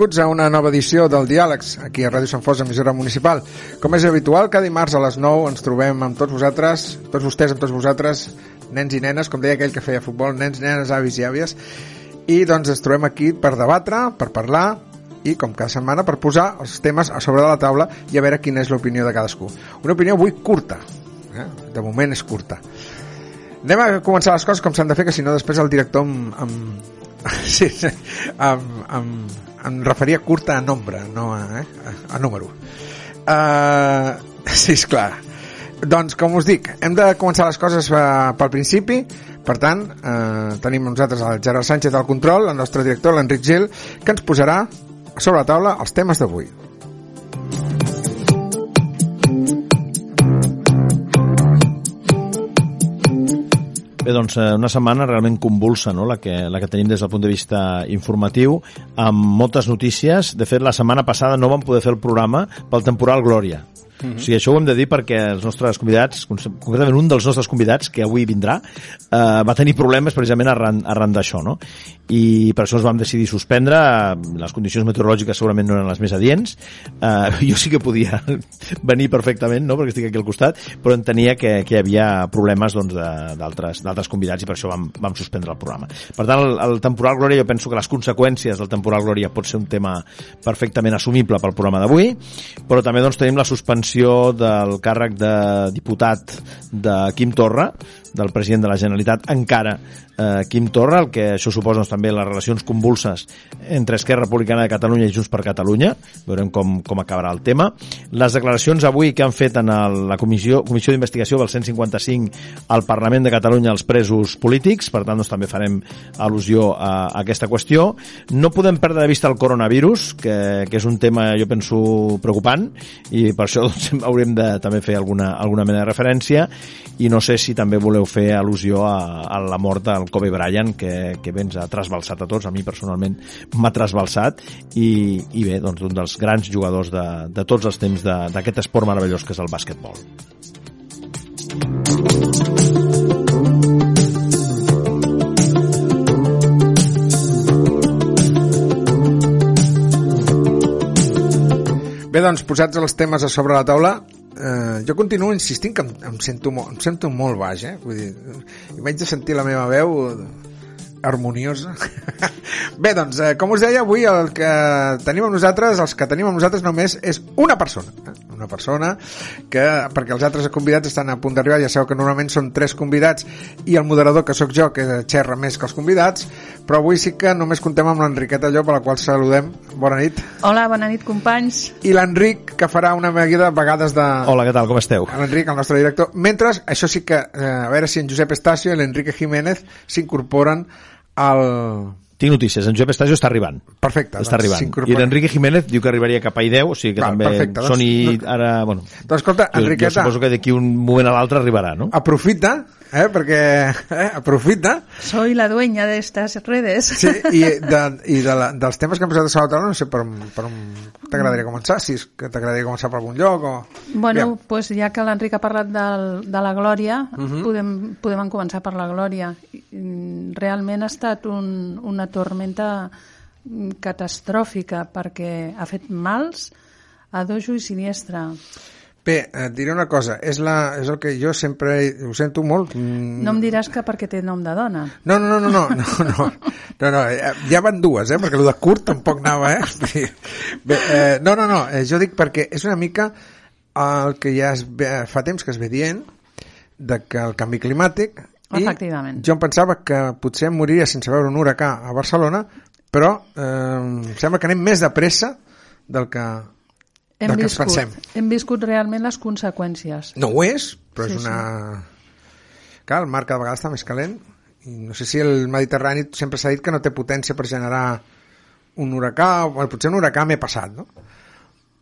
Benvinguts a una nova edició del Diàlegs, aquí a Ràdio Sant Fos, emissora municipal. Com és habitual, cada dimarts a les 9 ens trobem amb tots vosaltres, tots vostès amb tots vosaltres, nens i nenes, com deia aquell que feia futbol, nens, nenes, avis i àvies, i doncs ens trobem aquí per debatre, per parlar, i com cada setmana per posar els temes a sobre de la taula i a veure quina és l'opinió de cadascú. Una opinió avui curta, eh? de moment és curta. Anem a començar les coses com s'han de fer, que si no després el director em, em, sí, sí, em, em, referia curta a nombre, no a, eh? a, a número. Uh, sí, és clar. Doncs, com us dic, hem de començar les coses uh, pel principi, per tant, eh, tenim nosaltres el Gerard Sánchez al control, el nostre director, l'Enric Gil, que ens posarà sobre la taula els temes d'avui. Bé, doncs eh, una setmana realment convulsa, no?, la que, la que tenim des del punt de vista informatiu, amb moltes notícies. De fet, la setmana passada no vam poder fer el programa pel temporal Glòria. Uh -huh. O sigui, això ho hem de dir perquè els nostres convidats, concretament un dels nostres convidats, que avui vindrà, eh, va tenir problemes precisament arran, arran d'això, no? I per això ens vam decidir suspendre, les condicions meteorològiques segurament no eren les més adients, eh, jo sí que podia venir perfectament, no?, perquè estic aquí al costat, però entenia que, que hi havia problemes doncs, d'altres doncs, convidats i per això vam, vam suspendre el programa. Per tant, el, el temporal Glòria, jo penso que les conseqüències del temporal Glòria pot ser un tema perfectament assumible pel programa d'avui, però també doncs, tenim la suspensió suspensió del càrrec de diputat de Quim Torra, del president de la Generalitat, encara eh, Quim Torra, el que això suposa doncs, també les relacions convulses entre Esquerra Republicana de Catalunya i Junts per Catalunya. Veurem com, com acabarà el tema. Les declaracions avui que han fet en el, la comissió, comissió d'investigació del 155 al Parlament de Catalunya als presos polítics, per tant doncs, també farem al·lusió a, a aquesta qüestió. No podem perdre de vista el coronavirus, que, que és un tema, jo penso, preocupant, i per això doncs, haurem de també fer alguna, alguna mena de referència, i no sé si també voleu fer al·lusió a, a la mort del Kobe Bryant, que, que bé ens ha trasbalsat a tots, a mi personalment m'ha trasbalsat, i, i bé, doncs un dels grans jugadors de, de tots els temps d'aquest esport meravellós que és el bàsquetbol. Bé, doncs, posats els temes a sobre la taula, eh, jo continuo insistint que em, em, sento, em sento molt baix, eh? Vull dir, vaig de sentir la meva veu harmoniosa. Bé, doncs, eh, com us deia, avui el que tenim amb nosaltres, els que tenim amb nosaltres només és una persona. Eh? Una persona que, perquè els altres convidats estan a punt d'arribar, ja sabeu que normalment són tres convidats i el moderador, que sóc jo, que xerra més que els convidats, però avui sí que només contem amb l'Enriqueta Llop, a la qual saludem. Bona nit. Hola, bona nit, companys. I l'Enric, que farà una de vegades de... Hola, què tal, com esteu? L'Enric, el nostre director. Mentre, això sí que, eh, a veure si en Josep Estacio i l'Enrique Jiménez s'incorporen al... Tinc notícies, en Josep Estasio està arribant. Perfecte. Està doncs, arribant. I l'Enrique Jiménez diu que arribaria cap a I10, o sigui que Val, també perfecte, són i ara... Bueno, doncs escolta, Enriqueta... Jo, jo suposo que d'aquí un moment a l'altre arribarà, no? Aprofita, eh, perquè eh, aprofita. Soy la dueña de estas redes. Sí, i, de, i de la, dels temes que hem posat a la taula, no sé per, per on t'agradaria començar, si és que t'agradaria començar per algun lloc o... Bueno, doncs pues ja que l'Enric ha parlat del, de la Glòria, uh mhm. -huh. podem, podem començar per la Glòria. Realment ha estat un, una tormenta catastròfica perquè ha fet mals a dojo i siniestre. Bé, et diré una cosa, és, la, és el que jo sempre ho sento molt... Mm... No em diràs que perquè té nom de dona. No, no, no, no, no, no, no, no ja van dues, eh? perquè el de curt tampoc anava, eh? Bé, eh no, no, no, jo dic perquè és una mica el que ja es ve, fa temps que es ve dient de que el canvi climàtic... Efectivament. jo em pensava que potser em moriria sense veure un huracà a Barcelona, però eh, sembla que anem més de pressa del que hem del viscut, que pensem. Hem viscut realment les conseqüències. No ho és, però sí, és una... Sí. Clar, el mar cada vegada està més calent i no sé si el Mediterrani sempre s'ha dit que no té potència per generar un huracà, o potser un huracà m'he passat, no?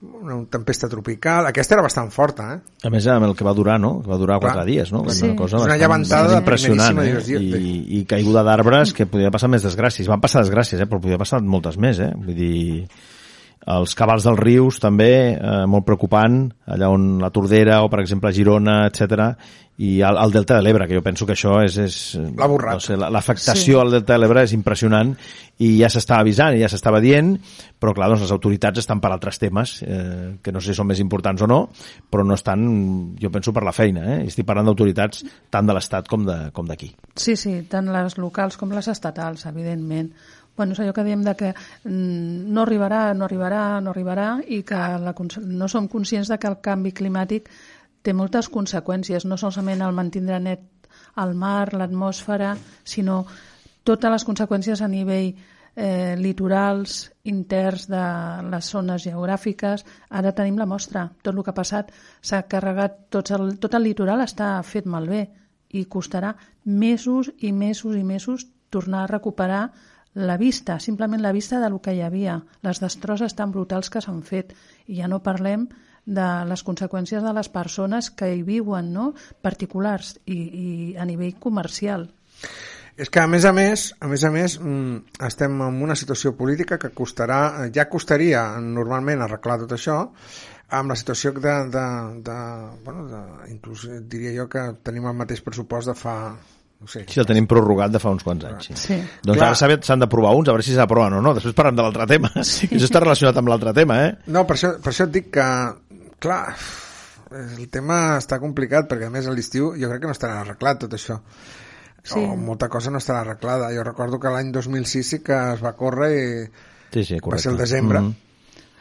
una tempesta tropical. Aquesta era bastant forta, eh? A més, amb el que va durar, no? Que va durar quatre dies, no? Sí. Una cosa una llevantada impressionant, eh? I, I caiguda d'arbres que podia passar més desgràcies. Van passar desgràcies, eh? Però podia passar moltes més, eh? Vull dir els cabals dels rius també, eh, molt preocupant, allà on la Tordera o per exemple Girona, etc i el, el Delta de l'Ebre, que jo penso que això és... és no sé, L'afectació sí. al Delta de l'Ebre és impressionant i ja s'estava avisant i ja s'estava dient, però clar, doncs les autoritats estan per altres temes, eh, que no sé si són més importants o no, però no estan, jo penso, per la feina. Eh? Estic parlant d'autoritats tant de l'Estat com d'aquí. Sí, sí, tant les locals com les estatals, evidentment bueno, és allò que diem de que mm, no arribarà, no arribarà, no arribarà i que la, no som conscients de que el canvi climàtic té moltes conseqüències, no solament el mantindre net el mar, l'atmosfera, sinó totes les conseqüències a nivell eh, litorals, interns de les zones geogràfiques. Ara tenim la mostra. Tot el que ha passat s'ha carregat, tot el, tot el litoral està fet malbé i costarà mesos i mesos i mesos tornar a recuperar la vista, simplement la vista del que hi havia, les destrosses tan brutals que s'han fet. I ja no parlem de les conseqüències de les persones que hi viuen, no? particulars i, i a nivell comercial. És que, a més a més, a més a més, mm, estem en una situació política que costarà, ja costaria normalment arreglar tot això, amb la situació de, de, de, bueno, de, inclús diria jo que tenim el mateix pressupost de fa no sé. Sí, el tenim prorrogat de fa uns quants anys. Sí. sí. Doncs Clar. ara s'han d'aprovar uns, a veure si s'aproven o no. Després parlem de l'altre tema. Sí. Això està relacionat amb l'altre tema, eh? No, per això, per això et dic que clar, el tema està complicat perquè a més a l'estiu jo crec que no estarà arreglat tot això sí. o molta cosa no estarà arreglada jo recordo que l'any 2006 sí que es va córrer i sí, sí, correcte. va ser el desembre mm -hmm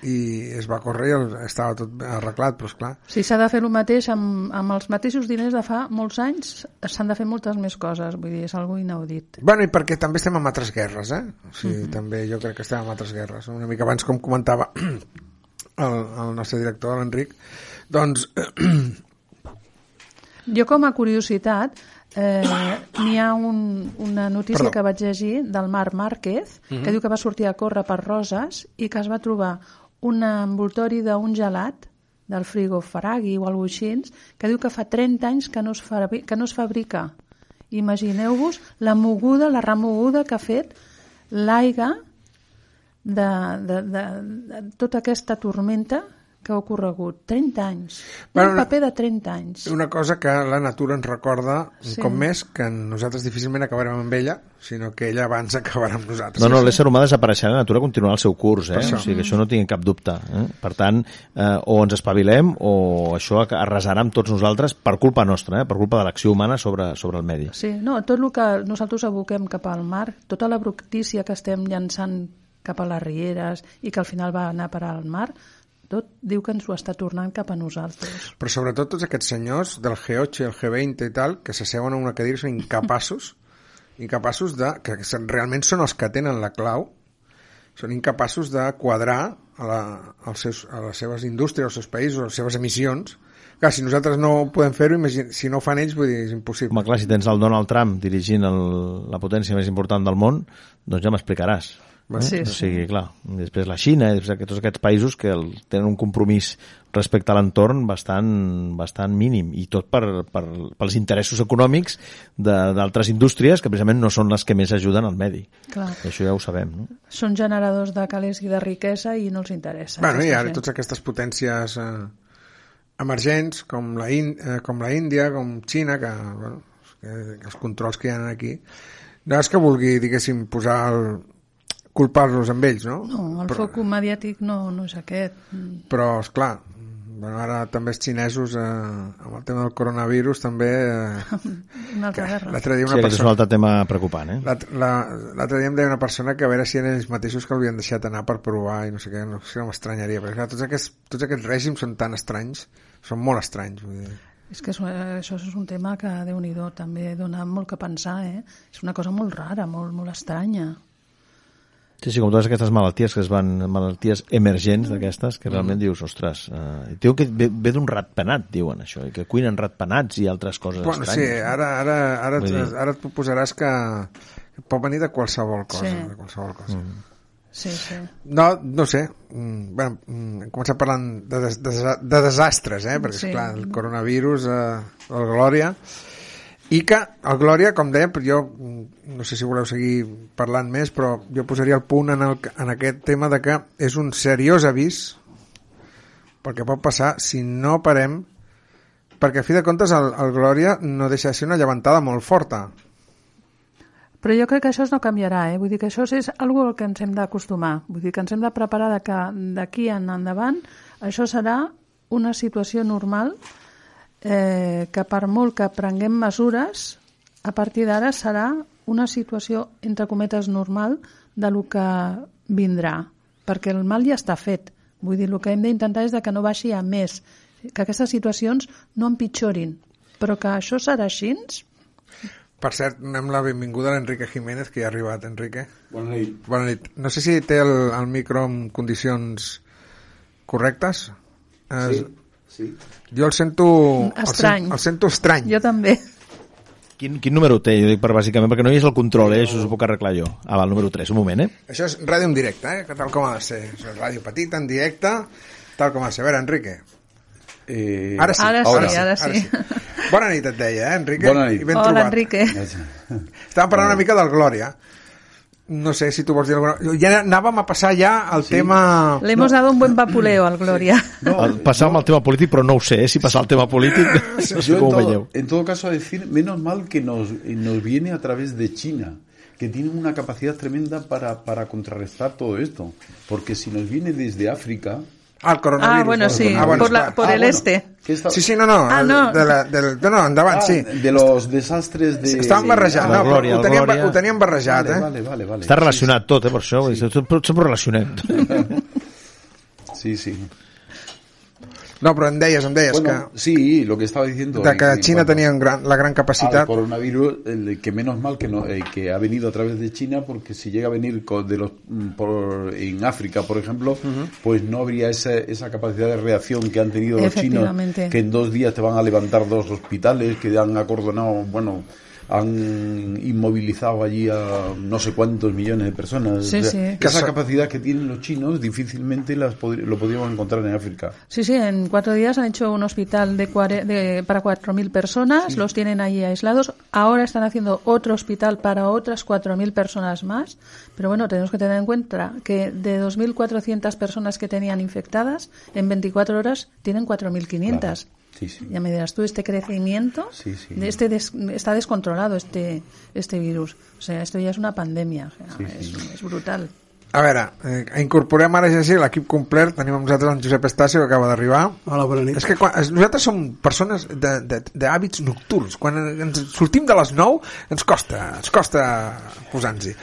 i es va córrer i estava tot arreglat, però esclar... Sí, s'ha de fer el mateix amb, amb els mateixos diners de fa molts anys, s'han de fer moltes més coses, vull dir, és algo inaudit. Bueno, i perquè també estem en altres guerres, eh? O sigui, mm -hmm. també jo crec que estem en altres guerres. Una mica abans, com comentava el, el nostre director, l'Enric, doncs... jo com a curiositat, eh, n'hi ha un, una notícia Perdó. que vaig llegir del Marc Márquez, uh -huh. que mhm. diu que va sortir a córrer per Roses i que es va trobar un envoltori d'un gelat del frigo Faragui o alguna així, que diu que fa 30 anys que no es, que no es fabrica. Imagineu-vos la moguda, la remoguda que ha fet l'aigua de, de, de, de tota aquesta tormenta que ha ocorregut. 30 anys. Bueno, un paper de 30 anys. Una cosa que la natura ens recorda un sí. cop més que nosaltres difícilment acabarem amb ella, sinó que ella abans acabarà amb nosaltres. No, no, l'ésser humà desapareixerà, la natura continuarà el seu curs, eh? o sigui que això no tingui cap dubte. Eh? Per tant, eh, o ens espavilem o això arrasarà amb tots nosaltres per culpa nostra, eh? per culpa de l'acció humana sobre, sobre el medi. Sí, no, tot el que nosaltres aboquem cap al mar, tota la bructícia que estem llançant cap a les rieres i que al final va anar a parar al mar, tot diu que ens ho està tornant cap a nosaltres. Però sobretot tots aquests senyors del G8 i el G20 i tal, que s'asseuen a una cadira i són incapaços, incapaços de... que realment són els que tenen la clau, són incapaços de quadrar a, la, als seus, a les seves indústries, als seus països, a les seves emissions, Clar, si nosaltres no podem fer-ho, si no ho fan ells, vull dir, és impossible. Home, clar, si tens el Donald Trump dirigint el, la potència més important del món, doncs ja m'explicaràs. Eh? Sí, sí. O sigui, clar, després la Xina i tots aquests països que el, tenen un compromís respecte a l'entorn bastant, bastant mínim i tot per, per, pels interessos econòmics d'altres indústries que precisament no són les que més ajuden al medi. Clar. I això ja ho sabem. No? Són generadors de calés i de riquesa i no els interessa. Bueno, i ara totes aquestes potències eh, emergents com la, In, eh, com la Índia, com Xina, que, bueno, que, que els controls que hi ha aquí no és que vulgui, diguéssim, posar el, culpar-los amb ells, no? No, el però, foc mediàtic no, no és aquest. Però, és clar, bueno, ara també els xinesos eh, amb el tema del coronavirus també eh, una altra guerra l'altre dia una sí, persona, és un altre tema preocupant eh? l'altre dia em deia una persona que a veure si eren ells mateixos que l'havien deixat anar per provar i no sé què, no sé, no m'estranyaria perquè clar, tots, aquests, tots aquests règims són tan estranys són molt estranys vull dir. És que això és un tema que, déu nhi també dona molt que pensar, eh? És una cosa molt rara, molt, molt estranya. Sí, sí, com totes aquestes malalties que es van, malalties emergents d'aquestes, que realment mm. dius, ostres, uh, diu que ve, ve d'un ratpenat, diuen això, i que cuinen ratpenats i altres coses bueno, estranyes. Sí, ara, ara, ara, dir... ara et proposaràs que pot venir de qualsevol cosa, sí. de qualsevol cosa. Mm. Sí, sí. No, no sé. Mm, bueno, mm, hem començat parlant de, des, de, de desastres, eh? perquè, sí. esclar, el coronavirus, eh, el Glòria, i que el Glòria, com deia, jo mm, no sé si voleu seguir parlant més, però jo posaria el punt en, el, en aquest tema de que és un seriós avís perquè pot passar si no parem perquè a fi de comptes el, el Glòria no deixa de ser una llevantada molt forta però jo crec que això no canviarà, eh? Vull dir que això és algo al que ens hem d'acostumar. Vull dir que ens hem de preparar de que d'aquí en endavant això serà una situació normal eh, que per molt que prenguem mesures, a partir d'ara serà una situació, entre cometes, normal de lo que vindrà, perquè el mal ja està fet. Vull dir, el que hem d'intentar és de que no baixi a més, que aquestes situacions no empitjorin, però que això serà així... Per cert, donem la benvinguda a l'Enrique Jiménez, que ja ha arribat, Enrique. Bona nit. Bona nit. No sé si té el, el micro en condicions correctes. Sí. Sí. Jo el sento... Estrany. El, sen, el sento estrany. Jo també. Quin, quin número té? Jo dic per bàsicament, perquè no hi és el control, eh? Això s'ho puc arreglar jo. Ah, va, el número 3, un moment, eh? Això és ràdio en directe, eh? Que tal com ha de ser. Això és ràdio petita, en directe, tal com ha de ser. A veure, Enrique. Eh, Ara sí. Ara sí, ara ara sí. sí. Bona nit, et deia, eh, Enrique? Bona nit. I ben Hola, trobat. Enrique. Estàvem parlant una mica del Glòria. No sé si tu vols dir alguna cosa. Ja anàvem a passar ja al Sí. tema... Le hemos dado un buen vapuleo al Gloria. No, El, passàvem al tema polític, però no ho sé, eh? si passar al tema polític, no sé yo en com ho todo, veieu. en todo caso a decir, menos mal que nos, nos viene a través de China, que tiene una capacidad tremenda para, para contrarrestar todo esto. Porque si nos viene desde África, Ah, el coronavirus. Ah, bueno, sí, Ah, bueno, por, la, esclar. por Ah, el bueno. este. ¿qué está- Sí, sí, no, no. Ah, no. De la, del, no, no, endavant, Ah, sí. de los desastres de... Estaven barrejats. La No, Glòria, ho, teníem, Glòria. ho teníem barrejat, Vale, eh? vale, vale, vale. Està relacionat tot, eh, per això. Sí, sí. Tot, tot ho relacionem. Sí, sí. No, però em deies, em deies Bueno, sí, lo que estaba diciendo... que, de que en- en Xina cuanto tenia un gran, la gran al capacitat. coronavirus, el que menos mal que no, eh, que ha venido a través de China, porque si llega a venir de los mm, por, en África, por ejemplo, pues no habría esa, esa capacidad de reacción que han tenido los chinos, que en dos días te van a levantar dos hospitales, que han acordonado, bueno, han inmovilizado allí a no sé cuántos millones de personas. Sí, O sea, sí. que esa capacidad que tienen los chinos difícilmente las pod- lo podríamos encontrar en África. Sí, sí, en cuatro días han hecho un hospital de, cuare- de- para 4.000 personas, los tienen ahí aislados. Ahora están haciendo otro hospital para otras 4.000 personas más. Pero bueno, tenemos que tener en cuenta que de 2.400 personas que tenían infectadas, en 24 horas tienen 4.500. Sí, sí. Ya me dirás tú, este crecimiento Sí, de este des- está descontrolado este este virus. O sea, esto ya es una pandemia. Es brutal. A veure, eh, incorporem ara ja sí l'equip complet. Tenim amb nosaltres en Josep Estacio, que acaba d'arribar. Hola, bona nit. És que quan, es- nosaltres som persones d'hàbits nocturns. Quan ens sortim de les 9 ens costa, ens costa posar-nos-hi.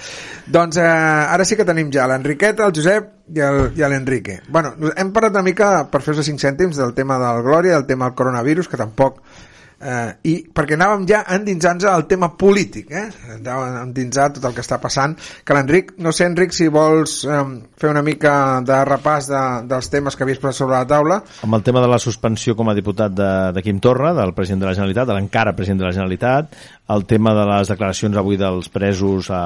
Doncs eh, ara sí que tenim ja l'Enriqueta, el Josep i l'Enrique. Bueno, hem parlat una mica, per fer-vos 5 cèntims, del tema del Glòria, del tema del coronavirus, que tampoc eh, i perquè anàvem ja endinsant-nos al tema polític eh? anàvem a endinsar tot el que està passant que l'Enric, no sé Enric si vols eh, fer una mica de repàs de, dels temes que havies posat sobre la taula amb el tema de la suspensió com a diputat de, de Quim Torra, del president de la Generalitat, de l'encara president de la Generalitat, el tema de les declaracions avui dels presos a,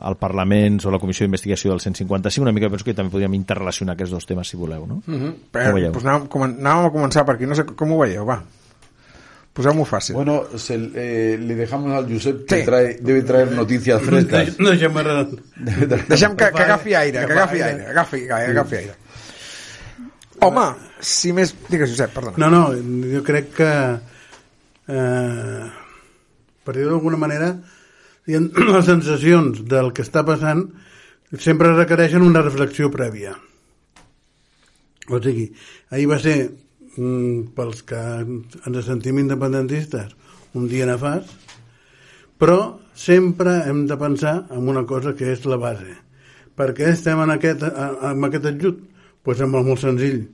al Parlament sobre la Comissió d'Investigació del 155, una mica penso que també podríem interrelacionar aquests dos temes, si voleu, no? Mm -hmm. Però, veieu? doncs anàvem, com, anàvem a començar per aquí, no sé com ho veieu, va. Posem-ho fàcil. Bueno, se, eh, le dejamos al Josep que Sí. trae, debe traer noticias frescas. No, ara... Debe traer- Deixem que, que Agafi aire, que agafi aire. agafi, agafi, agafi aire. Home, si més... Digues, Josep, perdona. No, no, jo crec que eh, per dir d'alguna manera les sensacions del que està passant sempre requereixen una reflexió prèvia. O sigui, ahir va ser pels que ens sentim independentistes un dia nefast, però sempre hem de pensar en una cosa que és la base. Per què estem en aquest, en aquest ajut? Doncs pues sembla molt senzill,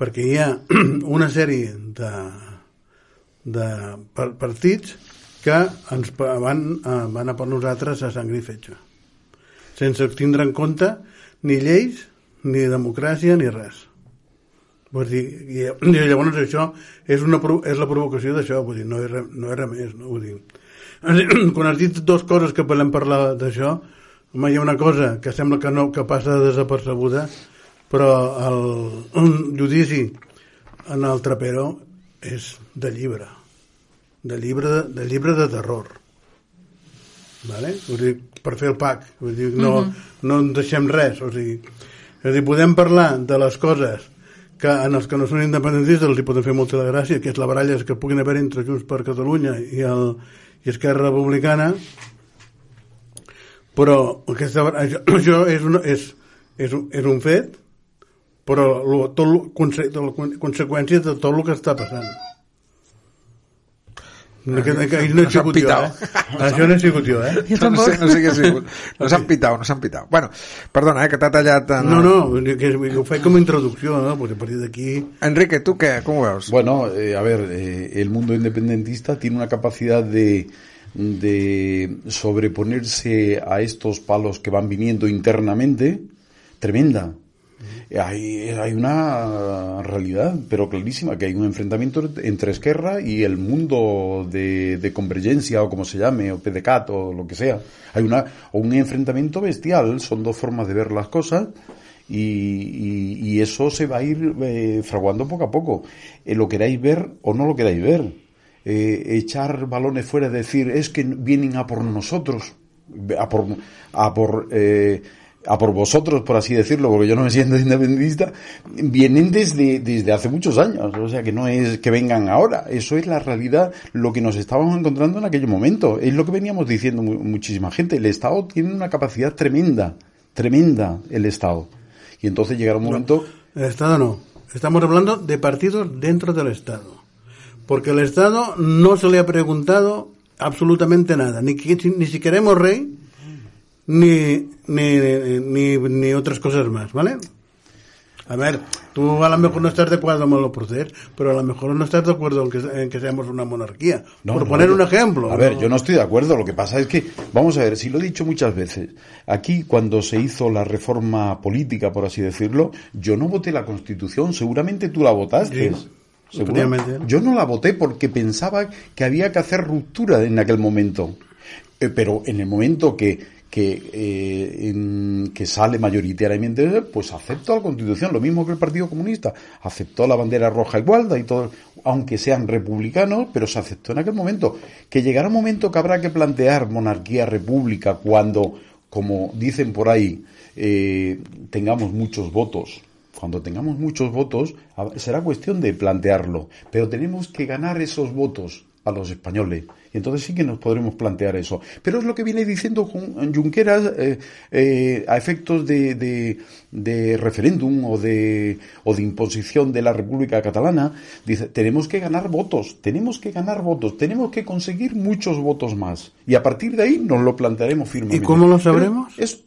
perquè hi ha una sèrie de, de par- partits que ens van, eh, van a per nosaltres a sangre i fetge, sense tindre en compte ni lleis, ni democràcia, ni res. Vull dir, i, i llavors això és, una, és la provocació d'això, vull dir, no és, res, no és res més, no? Vull dir, quan has dit dues coses que podem parlar d'això, home, hi ha una cosa que sembla que no, que passa desapercebuda, però el, un judici en el trapero és de llibre. de llibre de, de, llibre de terror. Vale? Vull dir, per fer el pack. Vull dir, no, uh -huh. no en deixem res. O sigui, és dir, podem parlar de les coses que en els que no són independentistes els hi poden fer molta gràcia, que és la baralla que puguin haver entre Junts per Catalunya i, el, i Esquerra Republicana, però aquesta, això, això és, una, és, és, un, és un fet, però lo, tot, lo, conse, tot, conseqüències de tot el que està passant. No, que, que, no he sigut jo, eh? Això no eh? Jo no, sé, no sé què ha sigut. No s'han pitau, no s'han pitau. Bueno, perdona, eh, que t'ha tallat... En... No, no, que ho faig com a introducció, ¿no? Porque a partir d'aquí... Enrique, ¿tú qué? ¿Cómo ves? Bueno, eh, a ver, eh, el mundo independentista tiene una capacidad de de sobreponerse a estos palos que van viniendo internamente tremenda. Hay, hay una realidad, pero clarísima, que hay un enfrentamiento entre Esquerra y el mundo de, de convergencia, o como se llame, o PDCAT, o lo que sea. Hay una, un enfrentamiento bestial, son dos formas de ver las cosas, y, eso se va a ir eh, fraguando poco a poco. Eh, lo queráis ver o no lo queráis ver. Eh, echar balones fuera, decir, es que vienen a por nosotros, a por, a por eh, a por vosotros, por así decirlo, porque yo no me siento independentista, vienen desde, desde hace muchos años. O sea, que no es que vengan ahora. Eso es la realidad, lo que nos estábamos encontrando en aquel momento. Es lo que veníamos diciendo muchísima gente. El Estado tiene una capacidad tremenda, tremenda el Estado. Y entonces llegará un momento... No, el Estado no. Estamos hablando de partidos dentro del Estado. Porque el Estado no se le ha preguntado absolutamente nada. Ni, ni si queremos rey, ni, ni, ni, ni otras cosas más, ¿vale? A ver, tú a lo mejor no estás de acuerdo con los procesos, pero a lo mejor no estás de acuerdo en que, en que seamos una monarquía. No, por no, poner yo- un ejemplo. A ver, yo no estoy de acuerdo. Lo que pasa es que, vamos a ver, si lo he dicho muchas veces, aquí cuando se hizo la reforma política, por así decirlo, yo no voté la Constitución. Seguramente tú la votaste. Sí. Yo no la voté porque pensaba que había que hacer ruptura en aquel momento. Eh, pero en el momento que que, eh, en- que sale mayoritariamente, pues aceptó la Constitución, lo mismo que el Partido Comunista, aceptó la bandera roja igualda y todo, aunque sean republicanos, pero se aceptó en aquel momento. Que llegará un momento que habrá que plantear monarquía, república, cuando, como dicen por ahí, eh, tengamos muchos votos. Cuando tengamos muchos votos, a- será cuestión de plantearlo, pero tenemos que ganar esos votos a los españoles. Y entonces sí que nos podremos plantear eso. Pero es lo que viene diciendo Jun- Junqueras eh, eh, a efectos de, de- de referéndum o de, o de imposición de la República Catalana. Dice, tenemos que ganar votos, tenemos que ganar votos, tenemos que conseguir muchos votos más. Y a partir de ahí nos lo plantearemos firmemente. ¿Y cómo lo Pero sabremos? es-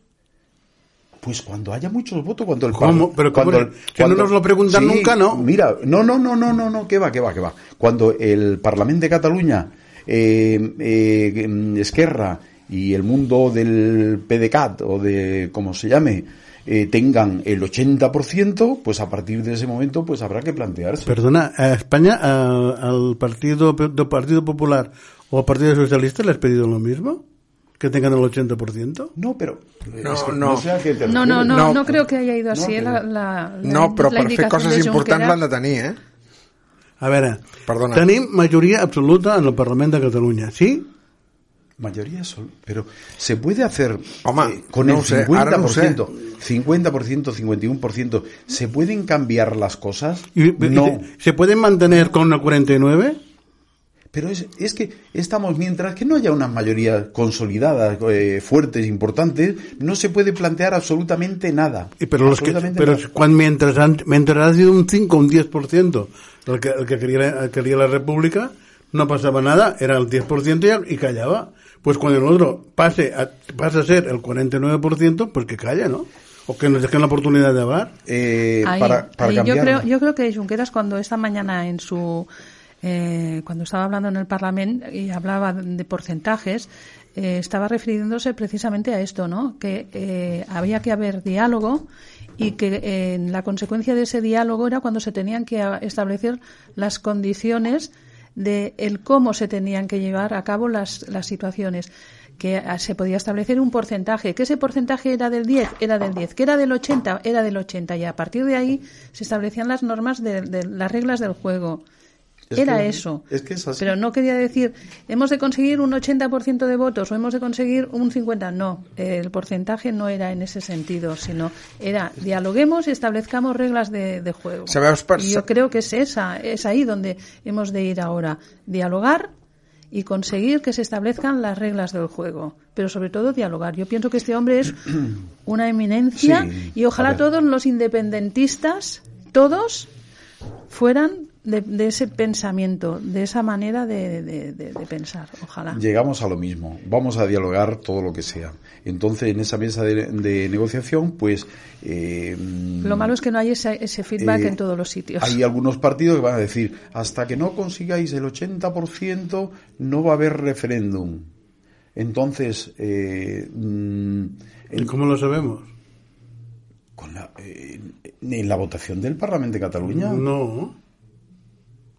pues cuando haya muchos votos, cuando el ¿Cómo? Pero cuando no nos lo preguntan nunca, ¿no? Mira, no, no, no, no, no, no, que va, que va, que va. Cuando el Parlamento de Cataluña, eh, eh, Esquerra y el mundo del PDCAT o de como se llame eh, tengan el 80%, pues a partir de ese momento pues habrá que plantearse. Perdona, a España, al partido, del partido Popular o al Partido Socialista, ¿le has pedido lo mismo? ¿Que tengan el 80%? no, pero No, es que no. No, no, no, No. no, creo que haya ido así. No, eh, la, la, la- No, però la per fer coses de importants l'han de tenir, eh? A veure, Perdona. tenim majoria absoluta en el Parlament de Catalunya, sí? Mayoría sol, pero se puede hacer Home, eh, con no el sé, ara no ho sé. 50%, 50%, 51%, ¿se pueden cambiar las cosas? ¿Y- y- no. ¿Se pueden mantener con el 49? Pero es, es que estamos, mientras que no haya una mayoría consolidada, eh, fuertes, importantes, no se puede plantear absolutamente nada. Y Pero, los que, Absolutamente pero nada. cuando, mientras, han, mientras ha sido un 5 o un 10% el que, el que quería, el quería la República, no pasaba nada, era el 10% y, y callaba. Pues cuando el otro pase a, pasa a ser el 49%, pues que calla, ¿no? O que nos dejen la oportunidad de hablar. Eh, Ahí, para, para ahí yo cambiarlo. creo yo creo que Junqueras cuando esta mañana en su eh, cuando estaba hablando en el Parlamento y hablaba de porcentajes eh, estaba refiriéndose precisamente a esto no que eh, había que haber diálogo y que la consecuencia de ese diálogo era cuando se tenían que establecer las condiciones de el cómo se tenían que llevar a cabo las, las situaciones que ah, se podía establecer un porcentaje, que ese porcentaje era del 10, era del 10, que era del 80, era del 80 y a partir de ahí se establecían las normas de, de las reglas del juego. Es Era que- eso. es que es así. Pero no quería decir, hemos de conseguir un 80% de votos o hemos de conseguir un 50%. No, el porcentaje no era en ese sentido, sino era dialoguemos y establezcamos reglas de, de juego. Y yo creo que es esa, es ahí donde hemos de ir ahora. Dialogar y conseguir que se establezcan las reglas del juego, pero sobre todo dialogar. Yo pienso que este hombre es una eminencia Sí, y ojalá todos los independentistas, todos, fueran de, de ese pensamiento, de esa manera de, de- de- de pensar. Ojalá. Llegamos a lo mismo, vamos a dialogar todo lo que sea. Entonces, en esa mesa de, de negociación, pues... eh, Lo malo es que no hay ese, ese feedback eh, en todos los sitios. Hay algunos partidos que van a decir, hasta que no consigáis el 80% no va a haber referéndum. Entonces, eh, mm, ¿Y cómo lo sabemos? con la, eh, en la votación del Parlamento de Cataluña, No.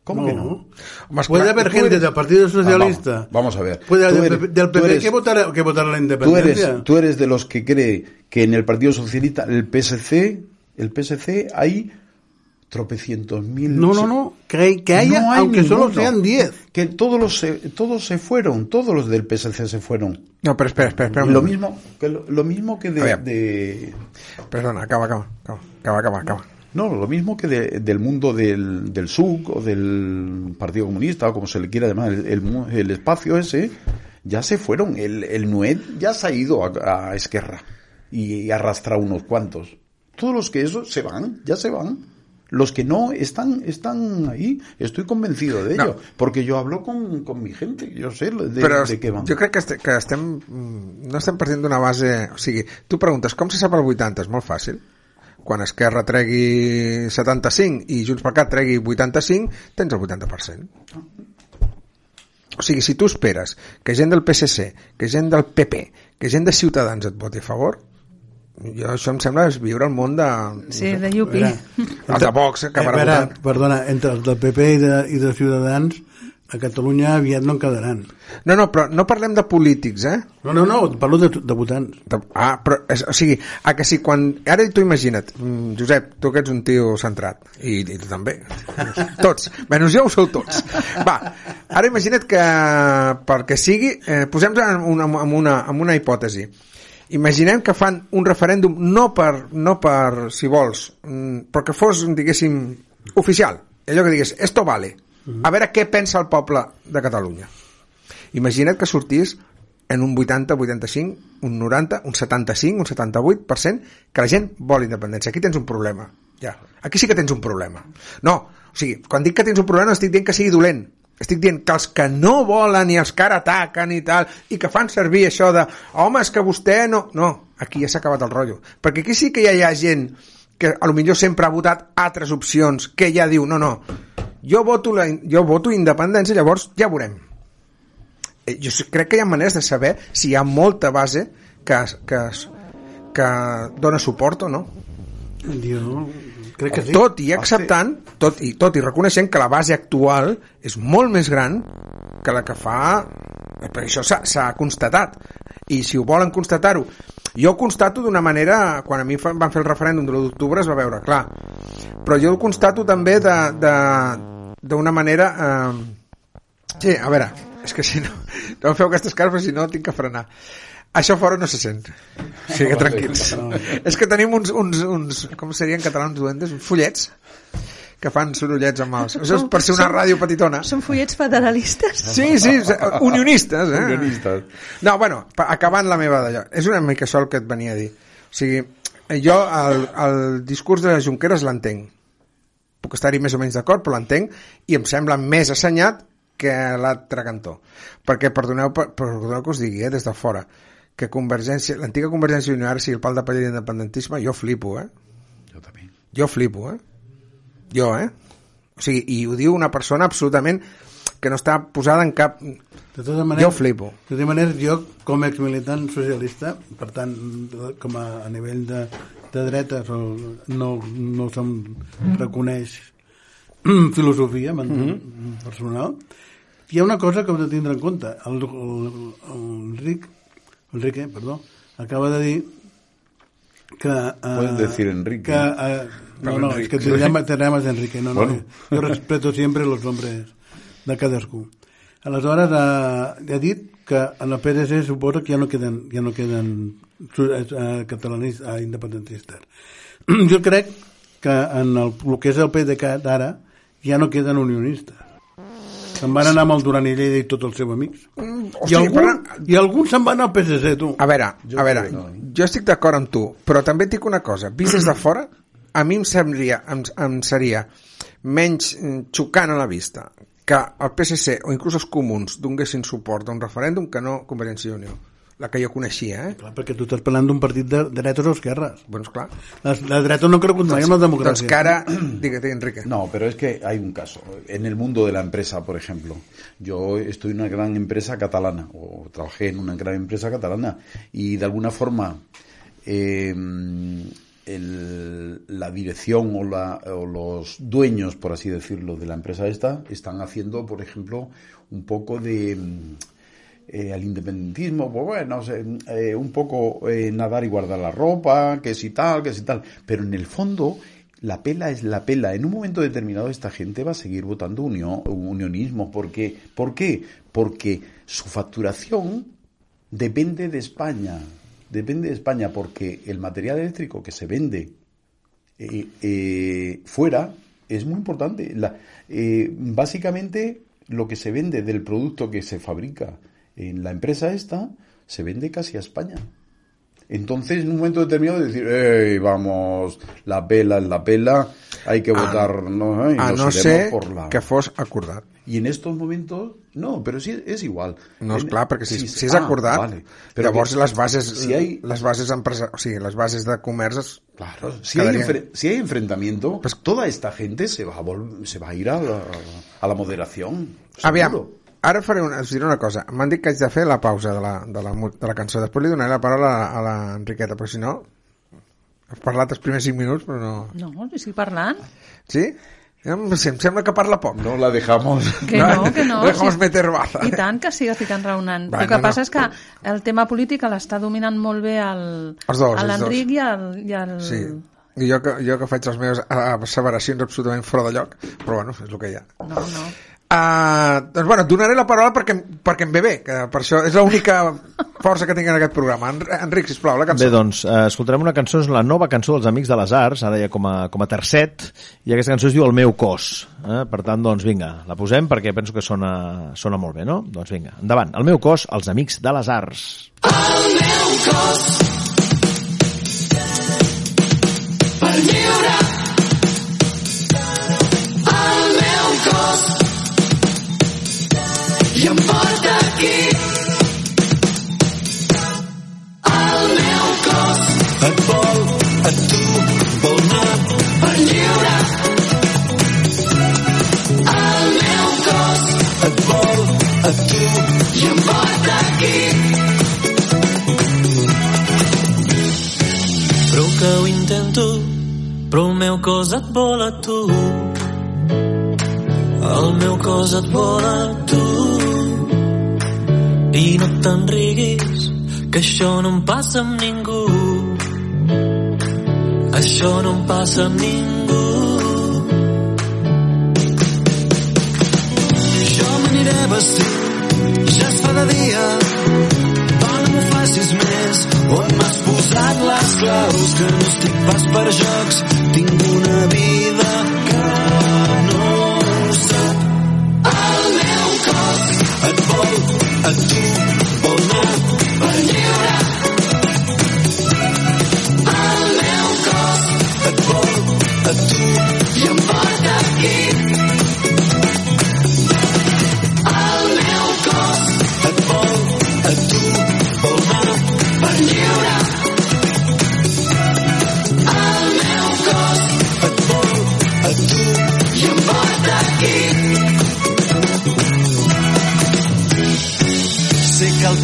¿Cómo que no? Home, Puede haber gente eres- del Partido Ah, Socialista. vamos, vamos a ver. Puede Tú del, eres- PP, del tú PP eres- que votará, que votará la Tú independencia. eres, tú eres de los que cree que en el Partido Socialista, el PSC, el PSC hay tropecientos mil... No, no, no. Que, que haya, No hay aunque solo ninguno. sean 10. Que todos los, se, todos se fueron, todos los del PSC se fueron. No, pero espera, espera, espera. Lo mismo que, lo, lo mismo que de, de- Perdona, acaba, acaba, acaba, acaba, acaba, acaba. No, lo mismo que de- del mundo del, del SUC o del Partido Comunista o como se le quiera llamar, el, el el espacio ese, ya se fueron. El, el NUED ya se ha ido a, a Esquerra y arrastra unos cuantos. Todos los que eso se van, ya se van. Los que no están, están ahí. Estoy convencido de No. ello. Porque yo hablo con, con mi gente. Yo sé de, Però de què van. jo crec que, este, que estem, no estem partint d'una base... O sigui, tu preguntes, com se sap el 80? És molt fàcil. Quan Esquerra tregui 75 i Junts per Cat tregui 85, tens el 80%. O sigui, si tu esperes que gent del PSC, que gent del PP, que gent de Ciutadans et voti a favor, jo això em sembla és viure al món de... Sí, de Yupi. Els de Vox, que Eh, votar. perdona, entre els del PP i de, i de Ciutadans, a Catalunya aviat no en quedaran. No, no, però no parlem de polítics, eh? No, no, no, parlo de, de votants. De- Ah, però, és, o sigui, a que si quan... Ara tu imagina't, mm, Josep, tu que ets un tio centrat, i, i tu també, tots, menys jo ho sou tots. Va, ara imagina't que, perquè sigui, eh, posem en una, en, una, en una hipòtesi. Imaginem que fan un referèndum no per, no per si vols, mm, però que fos, diguéssim, oficial. Allò que digués, esto vale. A veure què pensa el poble de Catalunya. Imagina't que sortís en un 80, 85, un 90, un 75, un 78% que la gent vol independència. Aquí tens un problema. Ja. Aquí sí que tens un problema. No, o sigui, quan dic que tens un problema no estic dient que sigui dolent. Estic dient que els que no volen i els que ara ataquen i tal, i que fan servir això de home, és que vostè no... No, aquí ja s'ha acabat el rotllo. Perquè aquí sí que ja hi ha gent que a lo millor sempre ha votat altres opcions, que ja diu, no, no, jo voto, la, jo voto independència, llavors ja veurem. Eh, jo crec que hi ha maneres de saber si hi ha molta base que, que, que dona suport o no. Jo crec que sí. Tot i acceptant, tot i, tot i reconeixent que la base actual és molt més gran que la que fa... Perquè això s'ha constatat. I si ho volen constatar-ho... Jo ho constato d'una manera... Quan a mi van fer el referèndum de l'1 d'octubre es va veure clar. Però jo ho constato també de de- d'una manera... Eh... Sí, a veure, és que si no... No em feu aquestes cares, si no tinc que frenar. Això fora no se sent. O sigui que tranquils. És que tenim uns, uns, uns com seria en català, uns duendes, uns follets que fan sorollets amb els... Això és per ser una ràdio petitona. Són follets federalistes? Sí, sí, unionistes, eh? Unionistes. No, bueno, acabant la meva d'allò, és una mica això el que et venia a dir. O sigui, jo el, el discurs de Junqueras l'entenc. Puc estar-hi més o menys d'acord, però l'entenc i em sembla més assenyat que l'altre cantó. Perquè, perdoneu, per- perdoneu que us digui, eh, des de fora, que Convergència, l'antiga Convergència i Unió ara sigui el pal de paller d'independentisme, jo flipo, eh? Jo també. Jo flipo, eh? Jo, eh? O sigui, i ho diu una persona absolutament que no està posada en cap... De totes maneres, Jo flipo. De totes maneres, jo, com a exmilitant socialista, per tant, com a, a nivell de, de dretes, o no, no se'm reconeix filosofia men- Mhm. personal, hi ha una cosa que heu de tindre en compte. El, el, el Enric, Enrique, perdó, acaba de dir que... eh, Puedes decir Enrique. Que, eh, no, no, es que te llamas, te llamas Enrique. No, no, Bueno. yo respeto siempre los nombres de cadascú. Aleshores, eh, ha dit que en el PDC suposo que ja no queden, ja no queden eh, catalanistes, eh, independentistes. jo crec que en el, el que és el PDeCAT ara ja no queden unionistes. Se'n van anar amb el Duran i Lleida i tots els seus amics. Mm, I, hosti, algun, però- I alguns se'n van al PSC, tu. A veure, Jo a veure, no, eh? jo estic d'acord amb tu, però també et dic una cosa, vist des de fora, a mi em, semblaria, em, em seria menys mm, xocant a la vista que el PSC o inclús els comuns donguessin suport a un referèndum que no Convergència i Unió, la que jo coneixia, eh? Clar, perquè tu estàs parlant d'un partit de dretes o esquerres. Doncs clar. La, la dreta no creu mai en la Doncs democràcia. que ara... Digue, Enrique. No, pero es que hay un caso. En el mundo de la empresa, por ejemplo, yo estoy en una gran empresa catalana, o trabajé en una gran empresa catalana, y de alguna forma eh, el- la dirección o, la- los dueños, por así decirlo, de la empresa esta, están haciendo, por ejemplo, un poco de... mm, eh, al independentismo, pues bueno, eh, un poco eh, nadar y guardar la ropa, que si tal, que si tal. Pero en el fondo, la pela es la pela. En un momento determinado esta gente va a seguir votando unión, unionismo. Porque, ¿Por qué? Porque su facturación depende de España. Depende de España porque el material eléctrico que se vende eh, eh, fuera es muy importante. Eh, básicamente, lo que se vende del producto que se fabrica en la empresa esta se vende casi a España. Entonces, en un momento determinado, decir, "Ey, vamos, la pela es la pela, hay que votar, no, y a no ser por la... que fos acordat. Y en estos momentos, no, pero sí es igual. No, és clar, perquè si, sí, si és ah, acordat, vale. Però llavors que- les bases, si hay, les bases empresa, o sigui, les bases de comerç es, Claro, si hay, Quedaría- enfre- si hay enfrentamiento, Pues- toda esta gente se va a, vol- se va a ir a la, a la moderación. Aviam, seguro. ara faré una, us diré una cosa. M'han dit que haig de fer la pausa de la, de la, de la cançó. Després li donaré la paraula a, a la Enriqueta, però si no... Has parlat els primers 5 minuts, però no... No, estic parlant. Sí? Em, em sembla que parla poc. No la dejamos. Que no, que no. Dejamos sí. meter baza. I tant que sí que estic enraonant. Va, el que no, passa no. és que el tema polític l'està dominant molt bé el, Els dos, l'Enric i el, i el... Sí. I jo que, jo que faig les meves asseveracions absolutament fora de lloc, però bueno, és el que hi ha. No, no. Uh, doncs bueno, et donaré la paraula perquè, perquè em ve bé, que per això és l'única força que tinc en aquest programa. En, Enric, sisplau, la cançó. Bé, doncs, eh, escoltarem una cançó, és la nova cançó dels Amics de les Arts, ara ja com a, com a tercet, i aquesta cançó es diu El meu cos. Eh? Per tant, doncs vinga, la posem perquè penso que sona, sona molt bé, no? Doncs vinga, endavant. El meu cos, els Amics de les Arts. Prou passa amb ningú. Això no em passa amb ningú.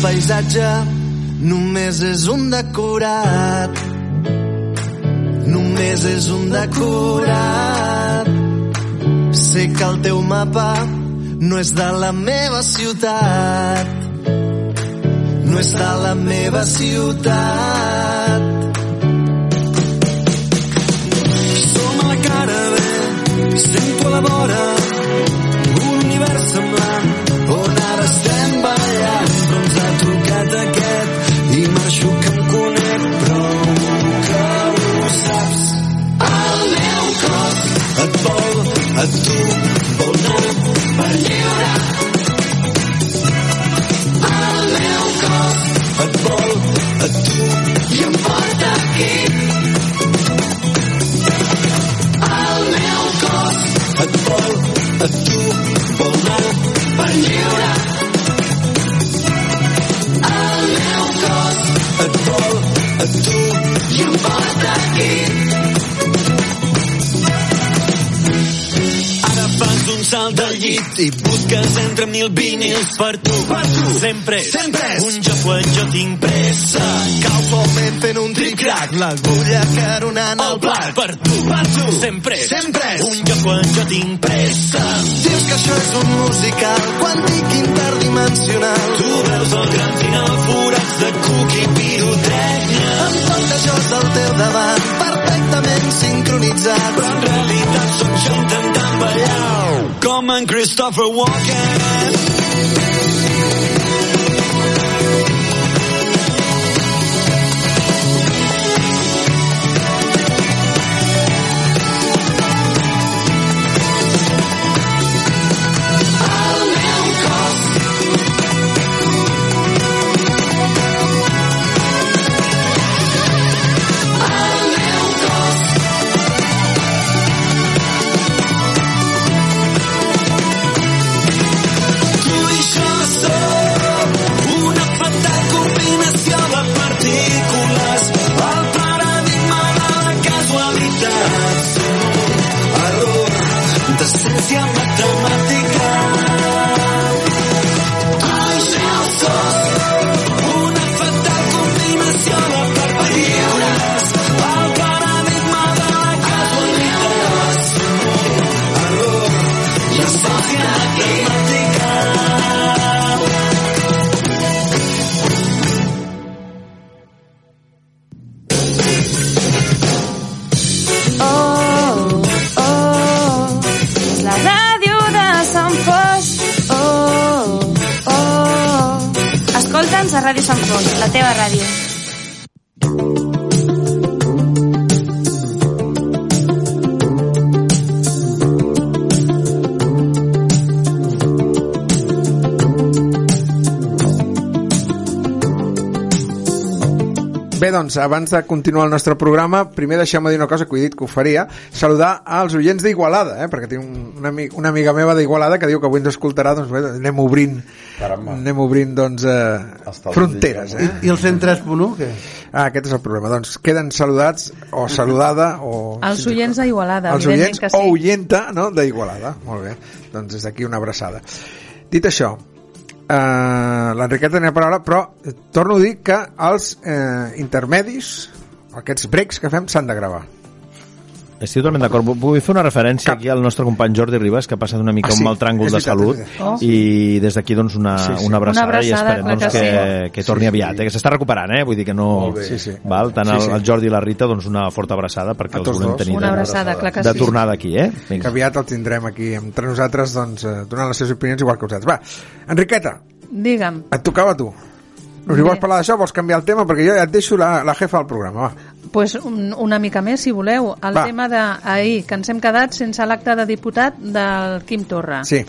Paisatge només és un decorat. Només és un decorat. Sé que el teu mapa no és de la meva ciutat. No és de la meva ciutat. Som a la cara B, sento a la vora un univers amb et tu anar per lliure. El meu cos a tu i em aquí. Busques entre mil vinils per tu. Per tu. Sempre, sempre un joc quan jo tinc pressa. Casualment fent un tric-trac, l'agulla caronant el plat. Per tu, per tu. Sempre, sempre un joc quan jo tinc pressa. Dius que això és un musical quàntic interdimensional. Tu veus el gran final, forats de cuc i pirotècnia. Amb tot això és al teu davant, perfectament sincronitzat. Però en realitat sóc jo intentant ballar com en Christopher Walken. A Ràdio Sant Fos, la teva ràdio. Bé, doncs, abans de continuar el nostre programa, primer deixeu-me dir una cosa que he dit que ho faria, saludar als oients d'Igualada, eh? perquè tinc un, una, ami- una amiga meva d'Igualada que diu que avui ens escoltarà, doncs bé, anem obrint, Caramba. anem obrint doncs, eh, fronteres. Eh? I el 103.1, què? Ah, aquest és el problema. Doncs queden saludats o saludada o... Els oients d'Igualada, Els evidentment oients que sí. o oienta no, d'Igualada. Molt bé. Doncs des d'aquí una abraçada. Dit això, eh, l'Enriqueta tenia paraula, però eh, torno a dir que els eh, intermedis, aquests breaks que fem, s'han de gravar. Estic totalment d'acord. Vull fer una referència Cap. aquí al nostre company Jordi Ribas, que ha passat una mica Ah, sí, un mal tràngol de salut. Oh. i des d'aquí doncs una, Sí, sí. una abraçada, Una i abraçada, esperem clar doncs, que que, que torni Sí, aviat, sí. eh? que s'està recuperant, eh? vull dir que no... Sí, sí. Val? Tant Sí, sí. el Jordi i la Rita, doncs una forta abraçada perquè els volem tenir Una de, abraçada, clar que de sí. tornada aquí, eh? Que Vinga. aviat el tindrem aquí entre nosaltres doncs, eh, donant les seves opinions igual que vosaltres. Va, Enriqueta, Digue'm, et tocava a tu. No si vols parlar d'això, vols canviar el tema? Perquè jo ja et deixo la, la jefa del programa, va. Pues, un, una mica més, si voleu. El Va. tema d'ahir, que ens hem quedat sense l'acte de diputat del Quim Torra. Sí.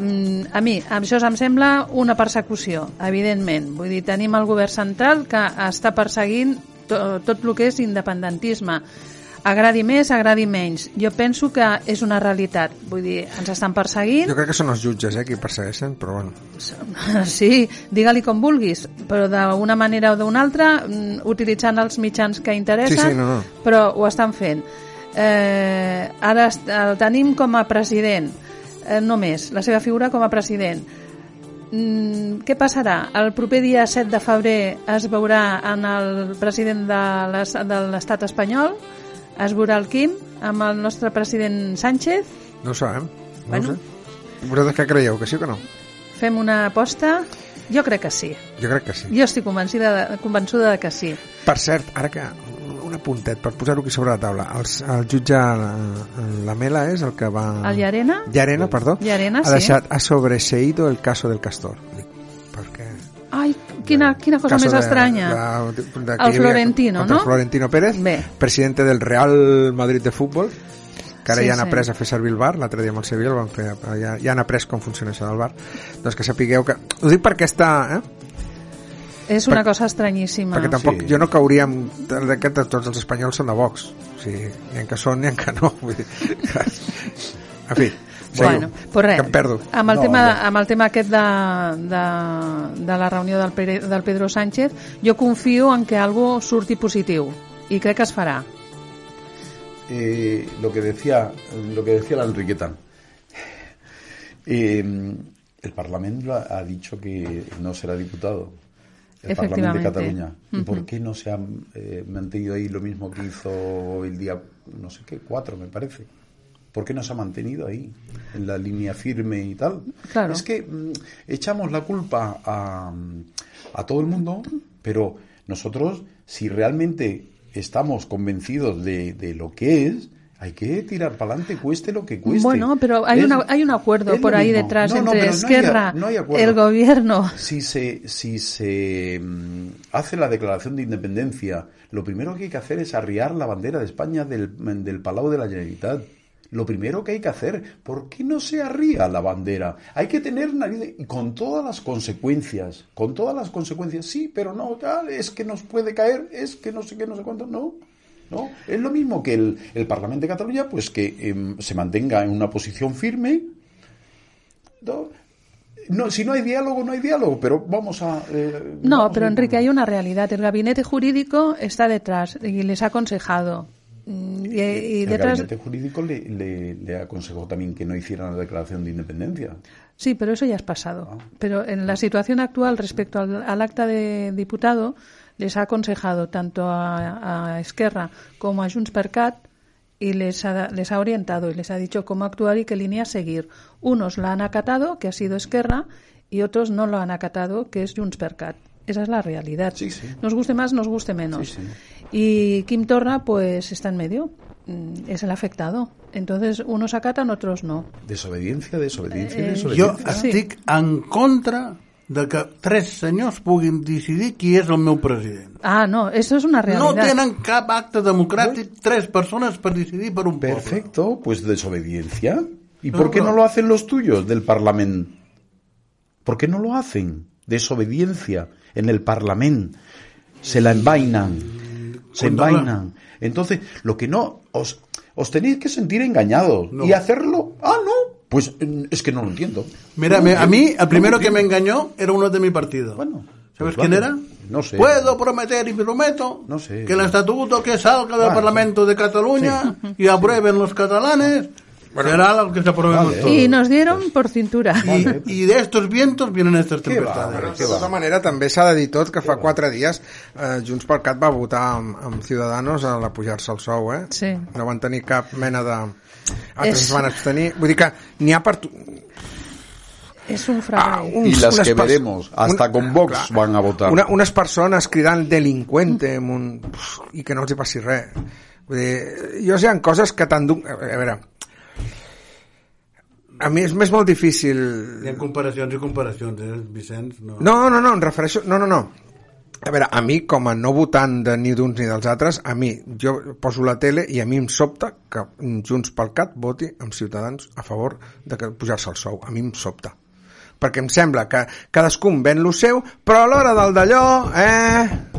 Mm, a mi, això em sembla una persecució, evidentment. Vull dir, tenim el govern central que està perseguint to, tot el que és independentisme. Agradi més, agradi menys. Jo penso que és una realitat. Vull dir, ens estan perseguint, Jo crec que són els jutges eh, qui persegueixen, però bueno. Sí, digue-li com vulguis, però d'una manera o d'una altra, mm, utilitzant els mitjans que interessen, Sí, sí, no, no. però ho estan fent. Eh, ara el tenim com a president, eh, només, la seva figura com a president. Mm, què passarà? El proper dia 7 de febrer es veurà en el president de l'estat espanyol, es veurà el Quim amb el nostre president Sánchez, No ho sabem. No Bueno. ho sé. Vosaltres què creieu, que sí o que no? fem una aposta, jo crec que sí. Jo crec que sí. Jo estic convencida de, convençuda de que sí. Per cert, ara que un apuntet per posar-ho aquí sobre la taula. Els, el jutge la, la Mela és el que va... El Llarena? Llarena, perdó. Llarena, ha sí. deixat, ha sobreseído el caso del castor. Dic. Ai, quina, quina cosa més de- estranya. de- de- que El Florentino, no? Florentino Pérez, Bé. presidente del Real Madrid de fútbol. que ara Sí, ja han sí. après a fer servir el bar, l'altre dia amb el Sevilla el van fer, ja, ja han après com funciona això del bar. Doncs que sapigueu que... Ho dic perquè està... Eh? És una Per- cosa estranyíssima. Perquè tampoc, Sí. jo no cauria amb que tots els espanyols són de Vox. O sigui, n'hi ha que són, n'hi ha que no. Vull dir, que... En fi, Bueno, pues res, em perdo. amb el, No, tema, no. amb el tema aquest de, de, de la reunió del, Pere, del Pedro Sánchez, jo confio en que algo surti positiu i crec que es farà. Eh, lo que decía lo que decía la Enriqueta Eh, el Parlamento ha dicho que no será diputado el Parlamento de. Cataluña y por qué no se ha eh, mantenido ahí lo mismo que hizo el día no sé qué cuatro me parece ¿Por qué no se ha mantenido ahí, en la línea firme y tal? Claro. Es que mm, echamos la culpa a, a todo el mundo, pero nosotros, si realmente estamos convencidos de, de lo que es, hay que tirar para adelante, cueste lo que cueste. Bueno, pero hay, Es- una, hay un acuerdo por ahí mismo. detrás No, no, entre no hay Esquerra, hay el gobierno. Si se, si se mm, hace la declaración de independencia, lo primero que hay que hacer es arriar la bandera de España del, del Palau de la Generalitat. Lo primero que hay que hacer, ¿por qué no se arría la bandera? Hay que tener nariz con todas las consecuencias, con todas las consecuencias, sí, pero no, tal, es que nos puede caer, es que no sé qué, no sé cuánto, no. No, es lo mismo que el, el Parlamento de Cataluña, pues que em, se mantenga en una posición firme, no, no, si no hay diálogo, no hay diálogo, pero vamos a... eh, No, vamos pero a- Enrique, hay una realidad. El gabinete jurídico está detrás y les ha aconsejado. Mm, Y, el gabinete jurídico le, le- le aconsejó también que no hicieran la declaración de independencia. Sí, pero eso ya es pasado. Pero en la situación actual respecto al, al acta de diputado, les ha aconsejado tanto a, a Esquerra como a Junts per Cat y les ha, les ha orientado y les ha dicho cómo actuar y qué línea seguir. Unos la han acatado, que ha sido Esquerra, y otros no lo han acatado, que es Junts per Cat. Esa es la realidad. Sí, sí. Nos guste más, nos guste menos. Sí, sí. Y Kim Torra, pues está en medio. Mm, Es el afectado. Entonces, unos acatan, otros no. Desobediencia, desobediencia, Eh, Jo desobediencia. Sí. estic en contra de que tres senyors puguin decidir qui és el meu president. Ah, no, eso es una No realidad. tenen cap acte democràtic tres persones per decidir per un poble. Perfecto, pues desobediencia. ¿Y No, por qué no lo hacen los tuyos del Parlamento? ¿Por qué no lo hacen? Desobediencia en el Parlamento. Se la envainan. Se envainan. Entonces, lo que no... Os, os tenéis que sentir engañados. No. Y hacerlo... Ah, no. Pues mm, es que no lo entiendo. Mira, me- a mí el primero No que me engañó era uno de mi partido. Bueno, ¿Sabes pues quién vale. era? No sé. Puedo prometer y prometo No sé. que el estatuto que salga del Vale. Parlamento de Cataluña y aprueben los catalanes será lo que se apruebe Vale. todos. Y nos dieron por cintura. Y, y de estos vientos vienen estas tempestades. De tota manera, també s'ha de dir tot que fa quatre dies eh, Junts per Cat va votar amb, amb Ciudadanos a l'apujar-se el sou, eh? Sí. No van tenir cap mena de... Altres És- es van abstenir. Vull dir que n'hi ha per... tu- Es un Ah, fraude. uns- Y las unes que veremos, hasta con Vox clar, van a votar. Una, unes persones cridant delinqüente amb un... i que no els hi passi res. Vull dir, jo hi ha coses que d'un... A veure, a mi és, és molt difícil... Hi ha comparacions i comparacions, eh, Vicenç? No. No, no, no, em refereixo... No, no, no. A veure, a mi, com a no votant de ni d'uns ni dels altres, a mi, jo poso la tele i a mi em sobta que Junts pel Cat voti amb Ciutadans a favor de que pujar-se el sou. A mi em sobta. Perquè em sembla que cadascun ven lo seu, però a l'hora del d'allò, eh...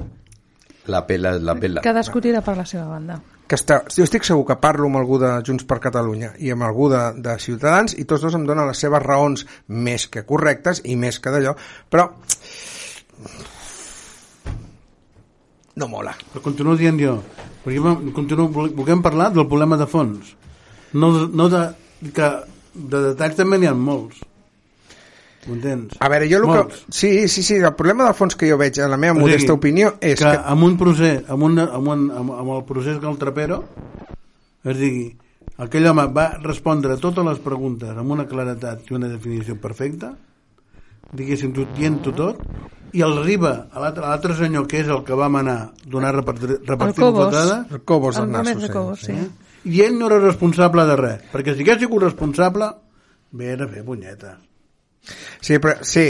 La pela es la pela. Cadascú tira per la seva banda. que està, jo estic segur que parlo amb algú de Junts per Catalunya i amb algú de, de Ciutadans i tots dos em donen les seves raons més que correctes i més que d'allò, però no mola. Però continuo dient jo, perquè continuo, volem parlar del problema de fons. No, no de, que de detalls també n'hi ha molts. Ho entens? A veure, jo el que... Sí, sí, sí, el problema de fons que jo veig, en la meva O sigui, modesta opinió, és que, que... amb un procés, amb, un, amb, un, amb, amb el procés del Trapero, es digui, aquell home va respondre totes les preguntes amb una claretat i una definició perfecta, diguéssim, dient-ho tot, i el arriba a l'altre a senyor, que és el que va manar donar repartir, repartir Cobos. El Cobos El Gómez Nasso, de Cobos, sí. i ell no era responsable de res, perquè si hagués sigut responsable, ve a fer punyetes. Sí, però, sí,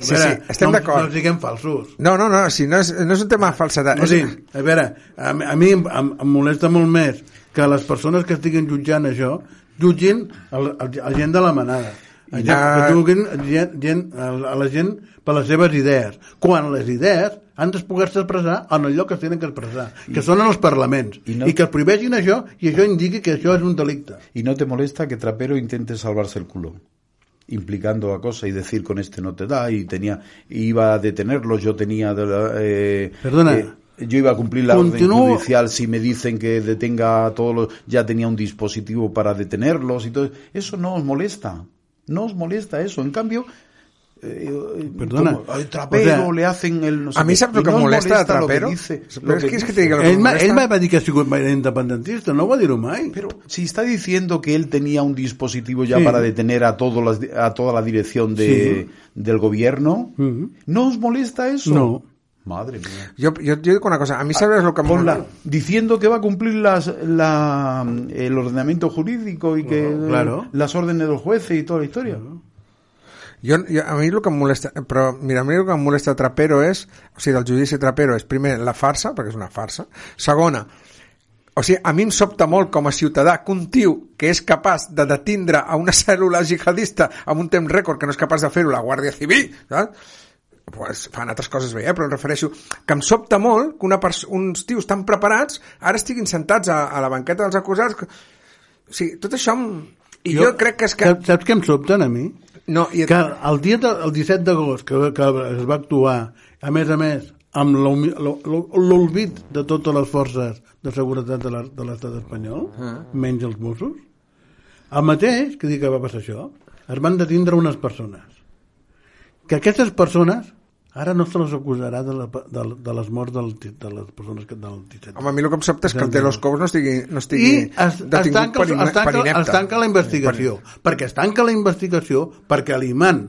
sí, veure, sí, estem no, No d'acord. siguem falsos. No, no, no, si no és, no és un tema de falsedat. No, sí, a veure, a, a mi em, em, em molesta molt més que les persones que estiguin jutjant això jutgin el, el, el gent de la manada. I Ja... Que jutguin gent, gent, a la gent per les seves idees. Quan les idees han de poder-se expressar en el lloc que es tenen que expressar, que són en els parlaments. I I, no- I que prohibeixin això i això indiqui que això és un delicte. ¿Y no te molesta que Trapero intente salvarse el culo? Implicando a cosa y decir con este no te da y tenía iba a detenerlo, yo tenía de la- eh, Perdona. eh, yo iba a cumplir la Continúo- orden judicial si me dicen que detenga a todos los ya tenía un dispositivo para detenerlos y todo eso no os molesta no os molesta eso en cambio eh, Perdona. como, "Ay, Trapero O sea, le hacen el no sé a mi qué". saps el Y que no os molesta de lo que Trapero? dice, Però lo que és que molesta... va ha sigut era independentista, no va dir mai. Pero si está diciendo que él tenía un dispositivo ya Sí. para detener a, todos las, a toda la dirección de, del gobierno. ¿no os molesta eso? No. Madre mía. Jo dic una cosa, a mi sabes el que la- molesta? diciendo que va a cumplir las, la, el ordenamiento jurídico y que claro. las órdenes del juez y toda la historia. Jo, jo, a mi el que em molesta, però mira, a mi el que em molesta Trapero és, o sigui, del judici Trapero és, primer, la farsa, perquè és una farsa, segona, o sigui, a mi em sobta molt com a ciutadà que un tio que és capaç de detindre a una cèl·lula jihadista amb un temps rècord que no és capaç de fer-ho la Guàrdia Civil, saps? pues fan altres coses bé, eh? però em refereixo que em sobta molt que una uns tios tan preparats ara estiguin sentats a, a la banqueta dels acusats que... o sigui, tot això em... i jo, jo crec que és que Saps, saps què em sobten a mi? No, i, Que el dia del el 17 d'agost que, que es va actuar, a més a més, amb l'humi- l'o- l'o- l'olvid de totes les forces de seguretat de de l'estat espanyol, Ah. menys els Mossos, el mateix que dir que va passar això, es van detindre unes persones. Que aquestes persones ara no se les acusarà de, la, de, de les morts del, de les persones que, del 17. Home, a mi el que em sobta és que el Telos Cous no estigui, no estigui I es, es, detingut tanca, per, es, tanca, per inepte. es tanca la investigació. Perquè es tanca la investigació perquè l'imant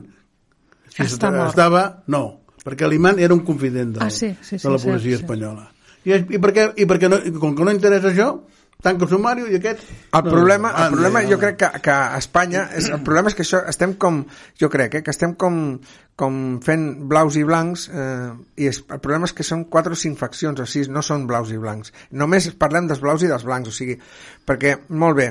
si Està est- mort. estava... No, perquè l'imant era un confident del, Ah, sí, sí, sí, de la sí, policia sí. espanyola. I, i, per què, i perquè no, com que no interessa això, tanca el sumari i aquest... El problema, el anda, problema jo crec que, que a Espanya, és, el problema és que això estem com, jo crec, eh, que estem com, com fent blaus i blancs, eh, i es, el problema és que són quatre o cinc faccions, o sis, no són blaus i blancs. Només parlem dels blaus i dels blancs, o sigui, perquè, molt bé,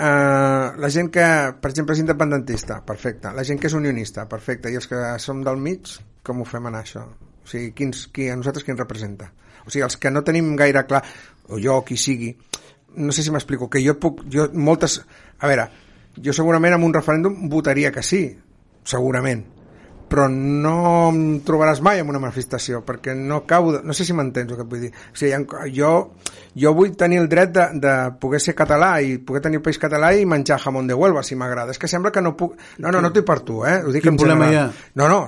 eh, la gent que, per exemple, és independentista, perfecte. La gent que és unionista, perfecte. I els que som del mig, com ho fem anar, això? O sigui, quins, qui, a nosaltres qui ens representa? O sigui, els que no tenim gaire clar, o jo, qui sigui, no sé si m'explico, que jo puc, jo moltes, a veure, jo segurament amb un referèndum votaria que sí, segurament, però no em trobaràs mai en una manifestació, perquè no cau, de, no sé si m'entens el que et vull dir. O sigui, ha- jo, jo vull tenir el dret de, de poder ser català i poder tenir el país català i menjar jamón de Huelva, si m'agrada. És que sembla que no puc... No, no, no t'ho dic per tu, eh? Ho dic Quin problema general. hi No, no,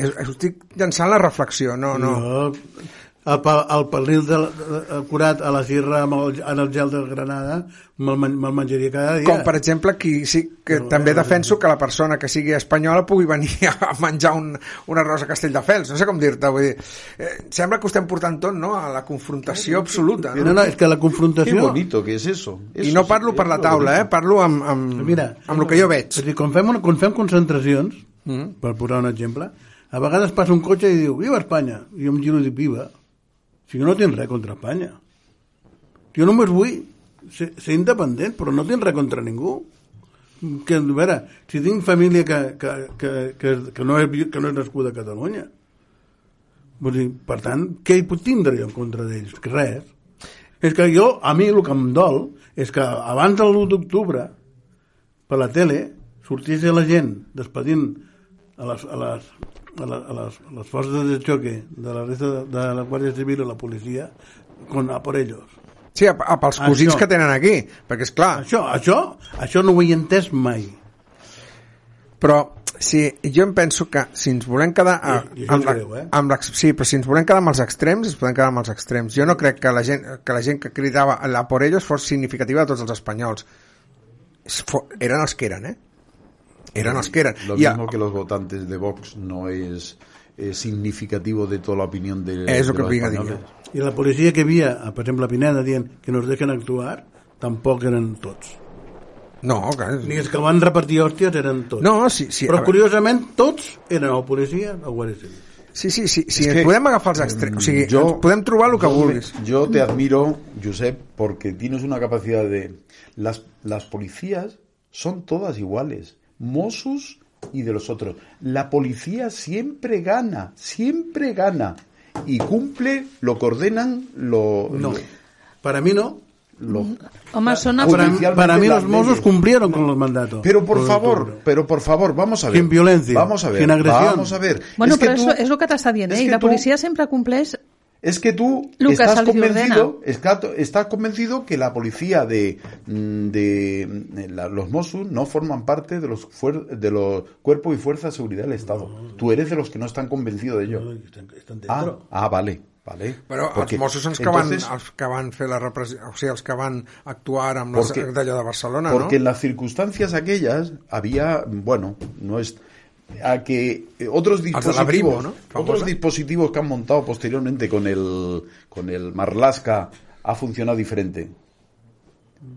és, estic llançant la reflexió, no, no. Jo, el, pa- el pernil de, de, de, curat a la sirra amb el, en el gel de Granada me'l men- me'l menjaria cada dia. Com, per exemple, qui sí que No, també no, defenso que la persona que sigui espanyola pugui venir a menjar un, un arròs a Castelldefels. No sé com dir-te, vull dir... Eh, sembla que ho estem portant tot, no?, a la confrontació absoluta. No, No? no, és que la Qué confrontació... bonito que es eso. I Eso no sí parlo que per la taula, eh? Parlo amb, amb, Mira, amb el que jo veig. És dir, quan fem, una, quan fem concentracions, Mm. per posar un exemple, a vegades passa un cotxe i diu, viva Espanya! I jo em giro i dic, viva! Si jo no tinc res contra Espanya. Jo només vull ser, ser independent, però no tinc res contra ningú. Que, a veure, si tinc família que, que, que, que, que, no, és, que no és nascuda a Catalunya, vull dir, per tant, què hi puc tindre jo en contra d'ells? Res. És que jo, a mi el que em dol és que abans de l'1 d'octubre, per la tele, sortís la gent despedint a les, a les, a les, a les, a les forces de xoque de la resta de, la Guàrdia Civil o la policia con, a por ellos. Sí, a, a pels cosins Això. que tenen aquí, perquè és clar, Això, això, això no ho he entès mai. però si jo em penso que si ens volem quedar a, I- i amb, la, greu, eh? amb l'ex- sí, però si ens volem quedar amb els extrems ens podem quedar amb els extrems jo no crec que la gent que, la gent que cridava a la por ellos fos significativa de tots els espanyols eren els que eren eh? Eren els que eren Lo a- mismo que los votantes de Vox no es, eh, significativo de toda la opinión de, És el de que los a españoles. I la policia que hi havia, a, per exemple, a Pineda, dient que nos deixen actuar, tampoc eren tots. No, clar. Ni els que van repartir hòsties eren tots. No, sí, sí. a Però curiosament tots eren el policia o guàrdia civil. Sí, sí, sí, sí que, podem agafar els extrems. O sigui, yo- podem trobar el que yo vulguis. Yo te admiro, Josep, porque tienes una capacidad de... Las, las policías son todas iguales. Mossos y de los otros. La policía siempre gana, siempre gana. Y cumple lo que ordenan, lo... No. lo- Para mí no. lo- són Ah, els... Para, para mí los Mossos leyes. cumplieron con los mandatos. Pero por favor, pero por favor, vamos a ver. Sin violencia, Vamos a ver. sin agresión. Vamos a ver. Bueno, Es que tú- això és el que t'està dient, es eh? Que la tú- policia sempre compleix... Es que tú estás convencido, estás, estás convencido que la policía de, mm, de, mm, la- los Mossos no forman parte de los fuer- de los cuerpos y fuerzas de seguridad del Estado. Tú eres de los que no están convencidos de ello. Están, están Ah, dentro. ah, vale, vale. Però Porque- els Mossos són els que, van, els que van fer la repressió, o sigui, els que van actuar amb Porque- d'allò de Barcelona, Porque en no? las circunstancias aquellas había, bueno, no es a que eh, otros dispositivos, otros dispositivos que han montado posteriormente con el con el Marlaska ha funcionado diferente.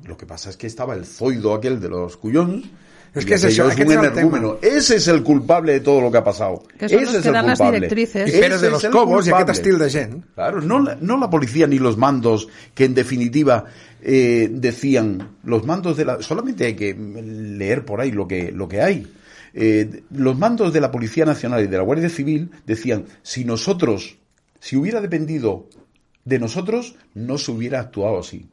Lo que pasa es que estaba el zoido aquel de los cuyons. Es y que es aquello eso, es un energúmeno. Ese es el culpable de todo lo que ha pasado. Que son Ese los es que el dan las culpable. directrices. Pérez de Ese los Cobos culpable. aquest estil de gent. Claro, no la, no la policía ni los mandos que en definitiva eh, decían los mandos de la solamente hay que leer por ahí lo que lo que hay. Eh, los mandos de la Policía Nacional y de la Guardia Civil decían si nosotros si hubiera dependido de nosotros no se hubiera actuado así.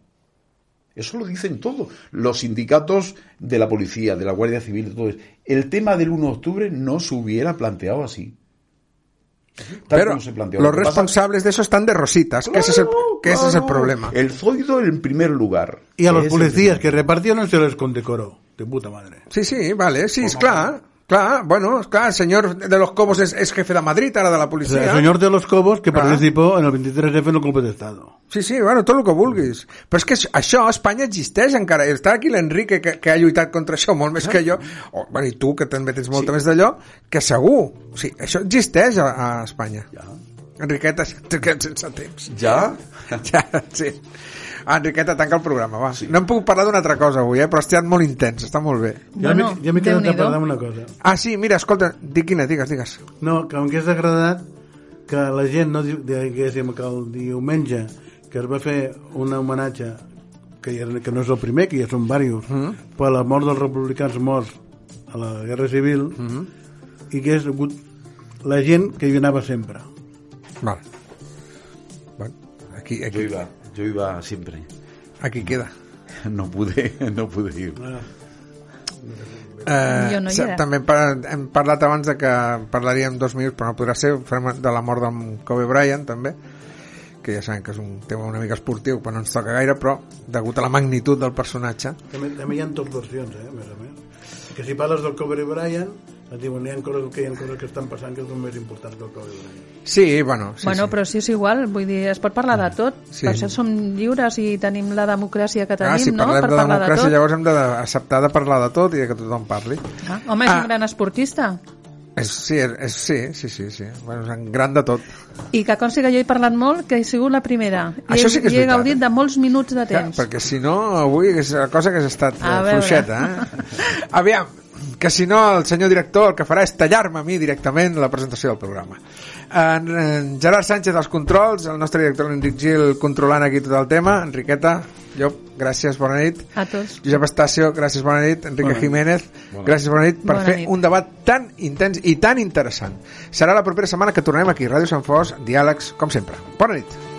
Eso lo dicen todos. Los sindicatos de la policía, de la Guardia Civil, de todo eso. El tema del 1 de octubre no se hubiera planteado así. Tal Pero como se planteó. los Lo que pasa- responsables de eso están de rositas, que ese es el, que ese es el Claro, problema. El zoido en primer lugar. Y a los es policías que repartieron se les condecoró. De puta madre. Sí, sí, vale, sí, és clar. Clar, bueno, clar, el senyor de los Cobos és, és jefe de Madrid, ara de la O policia. sea, el señor de los Cobos que Ah. participó en el 23F en el golpe de Estado. Sí, sí, bueno, tot el que vulguis. Però és que això a Espanya existeix encara. Està aquí l'Enrique, que, que ha lluitat contra això molt més que jo. O, bueno, i tu, que també tens molta sí. més d'allò, que segur. O sigui, això existeix a, a Espanya. Ja. Enriqueta, sense temps. Ja? Ja, sí. Ah, Enriqueta, tanca el programa, va. Sí. No hem pogut parlar d'una altra cosa avui, eh? però ha estat molt intens, està molt bé. Ja Bueno, m'he ja m'he quedat a parlar d'una cosa. Ah, sí, mira, escolta, di quina, digues, digues. No, que m'hagués agradat que la gent no di- diguéssim que el diumenge que es va fer un homenatge que, ja, que no és el primer, que ja són diversos, mm -hmm. per la mort dels republicans morts a la Guerra Civil, mm -hmm. i que és hagut la gent que hi anava sempre. Vale. Bueno, aquí, aquí, iba, yo iba siempre. aquí queda. No pude, no pude ir. Eh, Jo no també par hem parlat abans de que parlaríem dos minuts, però no podrà ser, farem de la mort d'en Kobe Bryant, també, que ja sabem que és un tema una mica esportiu, però no ens toca gaire, però degut a la magnitud del personatge, També, també hi ha dos versions, eh, a més a més. Que si parles del Kobe Bryant, et diuen hi ha coses que, hi ha coses que estan passant que són més importants que el Kobe Bryant. Sí, bueno, sí, bueno, sí. però si és igual, vull dir, es pot parlar de tot. Sí. Per això som lliures i tenim la democràcia que tenim, ah, si no? parlem Per de parlar democràcia, de tot. llavors hem d'acceptar de parlar de tot i de que tothom parli. Ah, home, és Ah. un gran esportista. És, sí, és, sí, sí, sí, sí. Bueno, és en gran de tot. I que consti que jo he parlat molt, que he sigut la primera. I Això sí que és i he veritat, gaudit eh? de molts minuts de Clar, temps. perquè si no, avui és la cosa que has estat A eh, veure. fluixeta, eh? Aviam, que si no el senyor director el que farà és tallar-me a mi directament la presentació del programa. En, en Gerard Sánchez als controls, el nostre director l'Enric Gil controlant aquí tot el tema, Enriqueta, Llop, gràcies, bona nit. A tots. Josep Estacio, gràcies, bona nit. Enrique Bona nit. Jiménez, gràcies, bona nit, per Bona fer nit. un debat tan intens i tan interessant. Serà la propera setmana que tornem aquí, Ràdio Sant Fos, diàlegs, com sempre. Bona nit.